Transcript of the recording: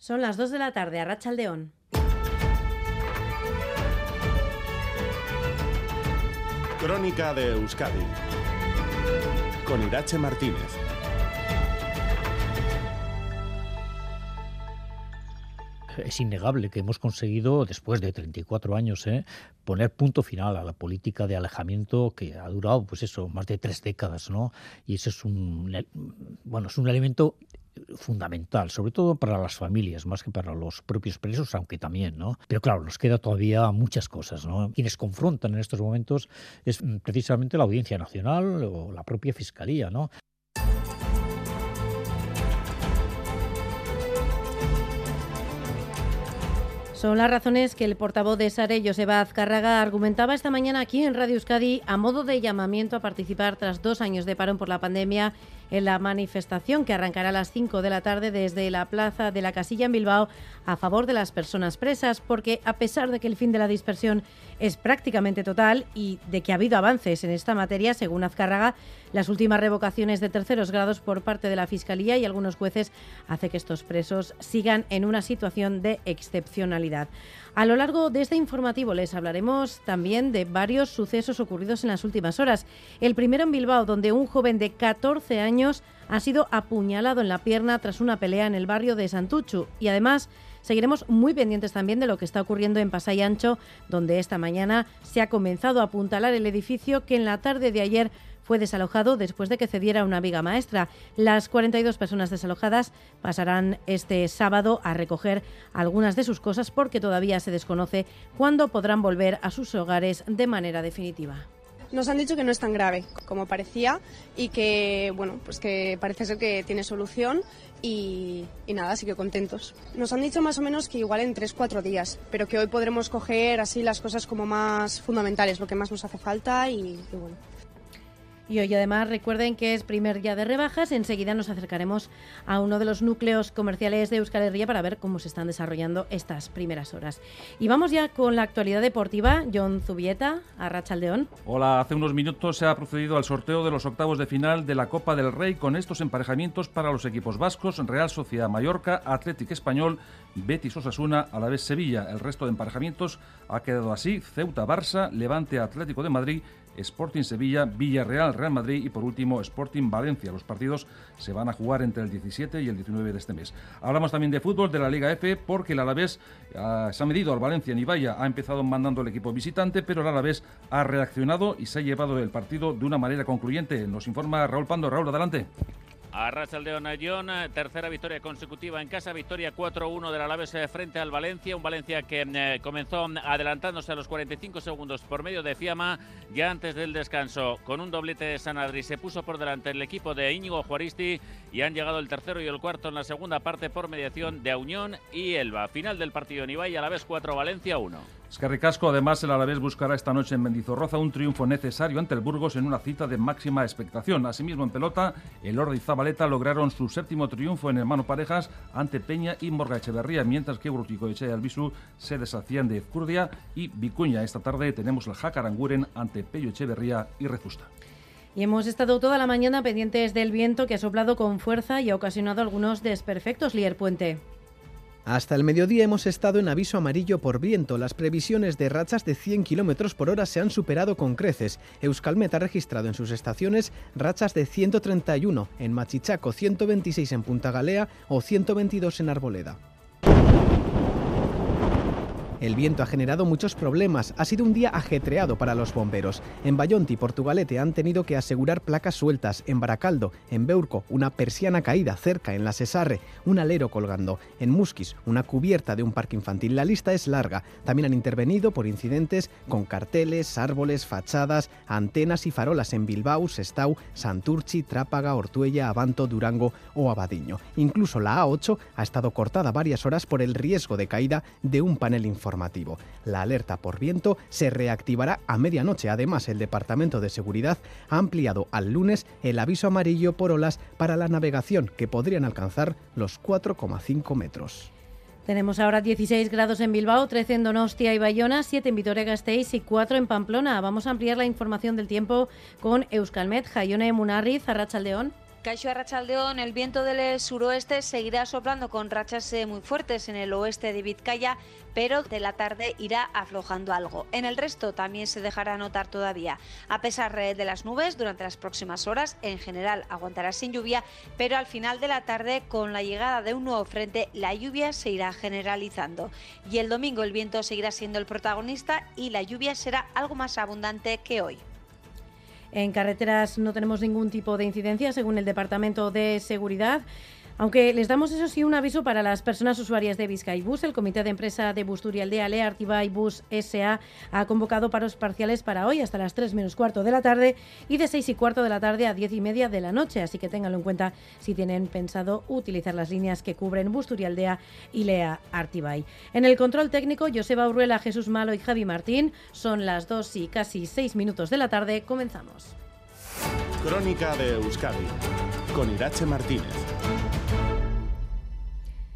Son las 2 de la tarde a Rachaldeón. Crónica de Euskadi con Irache Martínez. es innegable que hemos conseguido, después de 34 años, ¿eh? poner punto final a la política de alejamiento que ha durado, pues eso, más de tres décadas, ¿no? Y eso es un, bueno, es un elemento fundamental, sobre todo para las familias, más que para los propios presos, aunque también, ¿no? Pero claro, nos queda todavía muchas cosas, ¿no? Quienes confrontan en estos momentos es precisamente la Audiencia Nacional o la propia Fiscalía, ¿no? Son las razones que el portavoz de Sare, Joseba Azcárraga, argumentaba esta mañana aquí en Radio Euskadi a modo de llamamiento a participar tras dos años de parón por la pandemia en la manifestación que arrancará a las 5 de la tarde desde la Plaza de la Casilla en Bilbao a favor de las personas presas, porque a pesar de que el fin de la dispersión es prácticamente total y de que ha habido avances en esta materia, según Azcárraga, las últimas revocaciones de terceros grados por parte de la Fiscalía y algunos jueces hace que estos presos sigan en una situación de excepcionalidad. A lo largo de este informativo les hablaremos también de varios sucesos ocurridos en las últimas horas. El primero en Bilbao, donde un joven de 14 años ha sido apuñalado en la pierna tras una pelea en el barrio de Santuchu y además Seguiremos muy pendientes también de lo que está ocurriendo en Pasay Ancho, donde esta mañana se ha comenzado a apuntalar el edificio que en la tarde de ayer fue desalojado después de que cediera una viga maestra. Las 42 personas desalojadas pasarán este sábado a recoger algunas de sus cosas porque todavía se desconoce cuándo podrán volver a sus hogares de manera definitiva. Nos han dicho que no es tan grave como parecía y que, bueno, pues que parece ser que tiene solución y, nada, así que contentos. Nos han dicho más o menos que igual en 3-4 días, pero que hoy podremos coger así las cosas como más fundamentales, lo que más nos hace falta y, y bueno. Y hoy además recuerden que es primer día de rebajas. Enseguida nos acercaremos a uno de los núcleos comerciales de Euskal Herria para ver cómo se están desarrollando estas primeras horas. Y vamos ya con la actualidad deportiva. John Zubieta, a Rachaldeón. Hola, hace unos minutos se ha procedido al sorteo de los octavos de final de la Copa del Rey con estos emparejamientos para los equipos vascos, Real Sociedad Mallorca, Atlético Español, Betis Osasuna, a la vez Sevilla. El resto de emparejamientos ha quedado así: Ceuta Barça, Levante Atlético de Madrid Sporting Sevilla, Villarreal, Real Madrid y por último Sporting Valencia. Los partidos se van a jugar entre el 17 y el 19 de este mes. Hablamos también de fútbol de la Liga F porque el Alavés ah, se ha medido al Valencia en Ibaya, ha empezado mandando el equipo visitante, pero el Alavés ha reaccionado y se ha llevado el partido de una manera concluyente. Nos informa Raúl Pando. Raúl, adelante. Arrasa el de tercera victoria consecutiva en casa, victoria 4-1 del Alavés eh, frente al Valencia, un Valencia que eh, comenzó adelantándose a los 45 segundos por medio de Fiamma, ya antes del descanso, con un doblete de Sanadri, se puso por delante el equipo de Íñigo Juaristi y han llegado el tercero y el cuarto en la segunda parte por mediación de Unión y Elba. Final del partido en Ibai, Alavés 4, Valencia 1. Escarricasco, además, el Alavés buscará esta noche en Mendizorroza un triunfo necesario ante el Burgos en una cita de máxima expectación. Asimismo, en pelota, el Ordi y Zabaleta lograron su séptimo triunfo en hermano parejas ante Peña y Morga Echeverría, mientras que Brutico y Albisu se deshacían de Ezcurdia y Vicuña. Esta tarde tenemos el Jacaranguren ante Pello Echeverría y Rezusta. Y hemos estado toda la mañana pendientes del viento que ha soplado con fuerza y ha ocasionado algunos desperfectos, Lier Puente. Hasta el mediodía hemos estado en aviso amarillo por viento. Las previsiones de rachas de 100 km por hora se han superado con creces. Euskalmet ha registrado en sus estaciones rachas de 131 en Machichaco, 126 en Punta Galea o 122 en Arboleda. El viento ha generado muchos problemas. Ha sido un día ajetreado para los bomberos. En Bayonti, Portugalete, han tenido que asegurar placas sueltas. En Baracaldo, en Beurco, una persiana caída cerca en la Sesarre, un alero colgando. En Musquis, una cubierta de un parque infantil. La lista es larga. También han intervenido por incidentes con carteles, árboles, fachadas, antenas y farolas en Bilbao, Sestau, Santurchi, Trápaga, Ortuella, Abanto, Durango o Abadiño. Incluso la A8 ha estado cortada varias horas por el riesgo de caída de un panel la alerta por viento se reactivará a medianoche. Además, el Departamento de Seguridad ha ampliado al lunes el aviso amarillo por olas para la navegación, que podrían alcanzar los 4,5 metros. Tenemos ahora 16 grados en Bilbao, 13 en Donostia y Bayona, 7 en Vitoria-Gasteiz y 4 en Pamplona. Vamos a ampliar la información del tiempo con Euskalmet, Jaione Munarriz, Arrachaldeón. Caixo Arrachaldeón, el viento del suroeste seguirá soplando con rachas eh, muy fuertes en el oeste de Vizcaya, pero de la tarde irá aflojando algo. En el resto también se dejará notar todavía. A pesar eh, de las nubes, durante las próximas horas, en general aguantará sin lluvia, pero al final de la tarde, con la llegada de un nuevo frente, la lluvia se irá generalizando. Y el domingo el viento seguirá siendo el protagonista y la lluvia será algo más abundante que hoy. En carreteras no tenemos ningún tipo de incidencia, según el Departamento de Seguridad. Aunque les damos, eso sí, un aviso para las personas usuarias de Bus. El Comité de Empresa de Busturialdea, Leartiba y Bus SA, ha convocado paros parciales para hoy hasta las 3 menos cuarto de la tarde y de 6 y cuarto de la tarde a 10 y media de la noche. Así que ténganlo en cuenta si tienen pensado utilizar las líneas que cubren Busturialdea y Lea Artibay. En el control técnico, Joseba Urruela, Jesús Malo y Javi Martín. Son las 2 y casi 6 minutos de la tarde. Comenzamos. Crónica de Euskadi con Irache Martínez.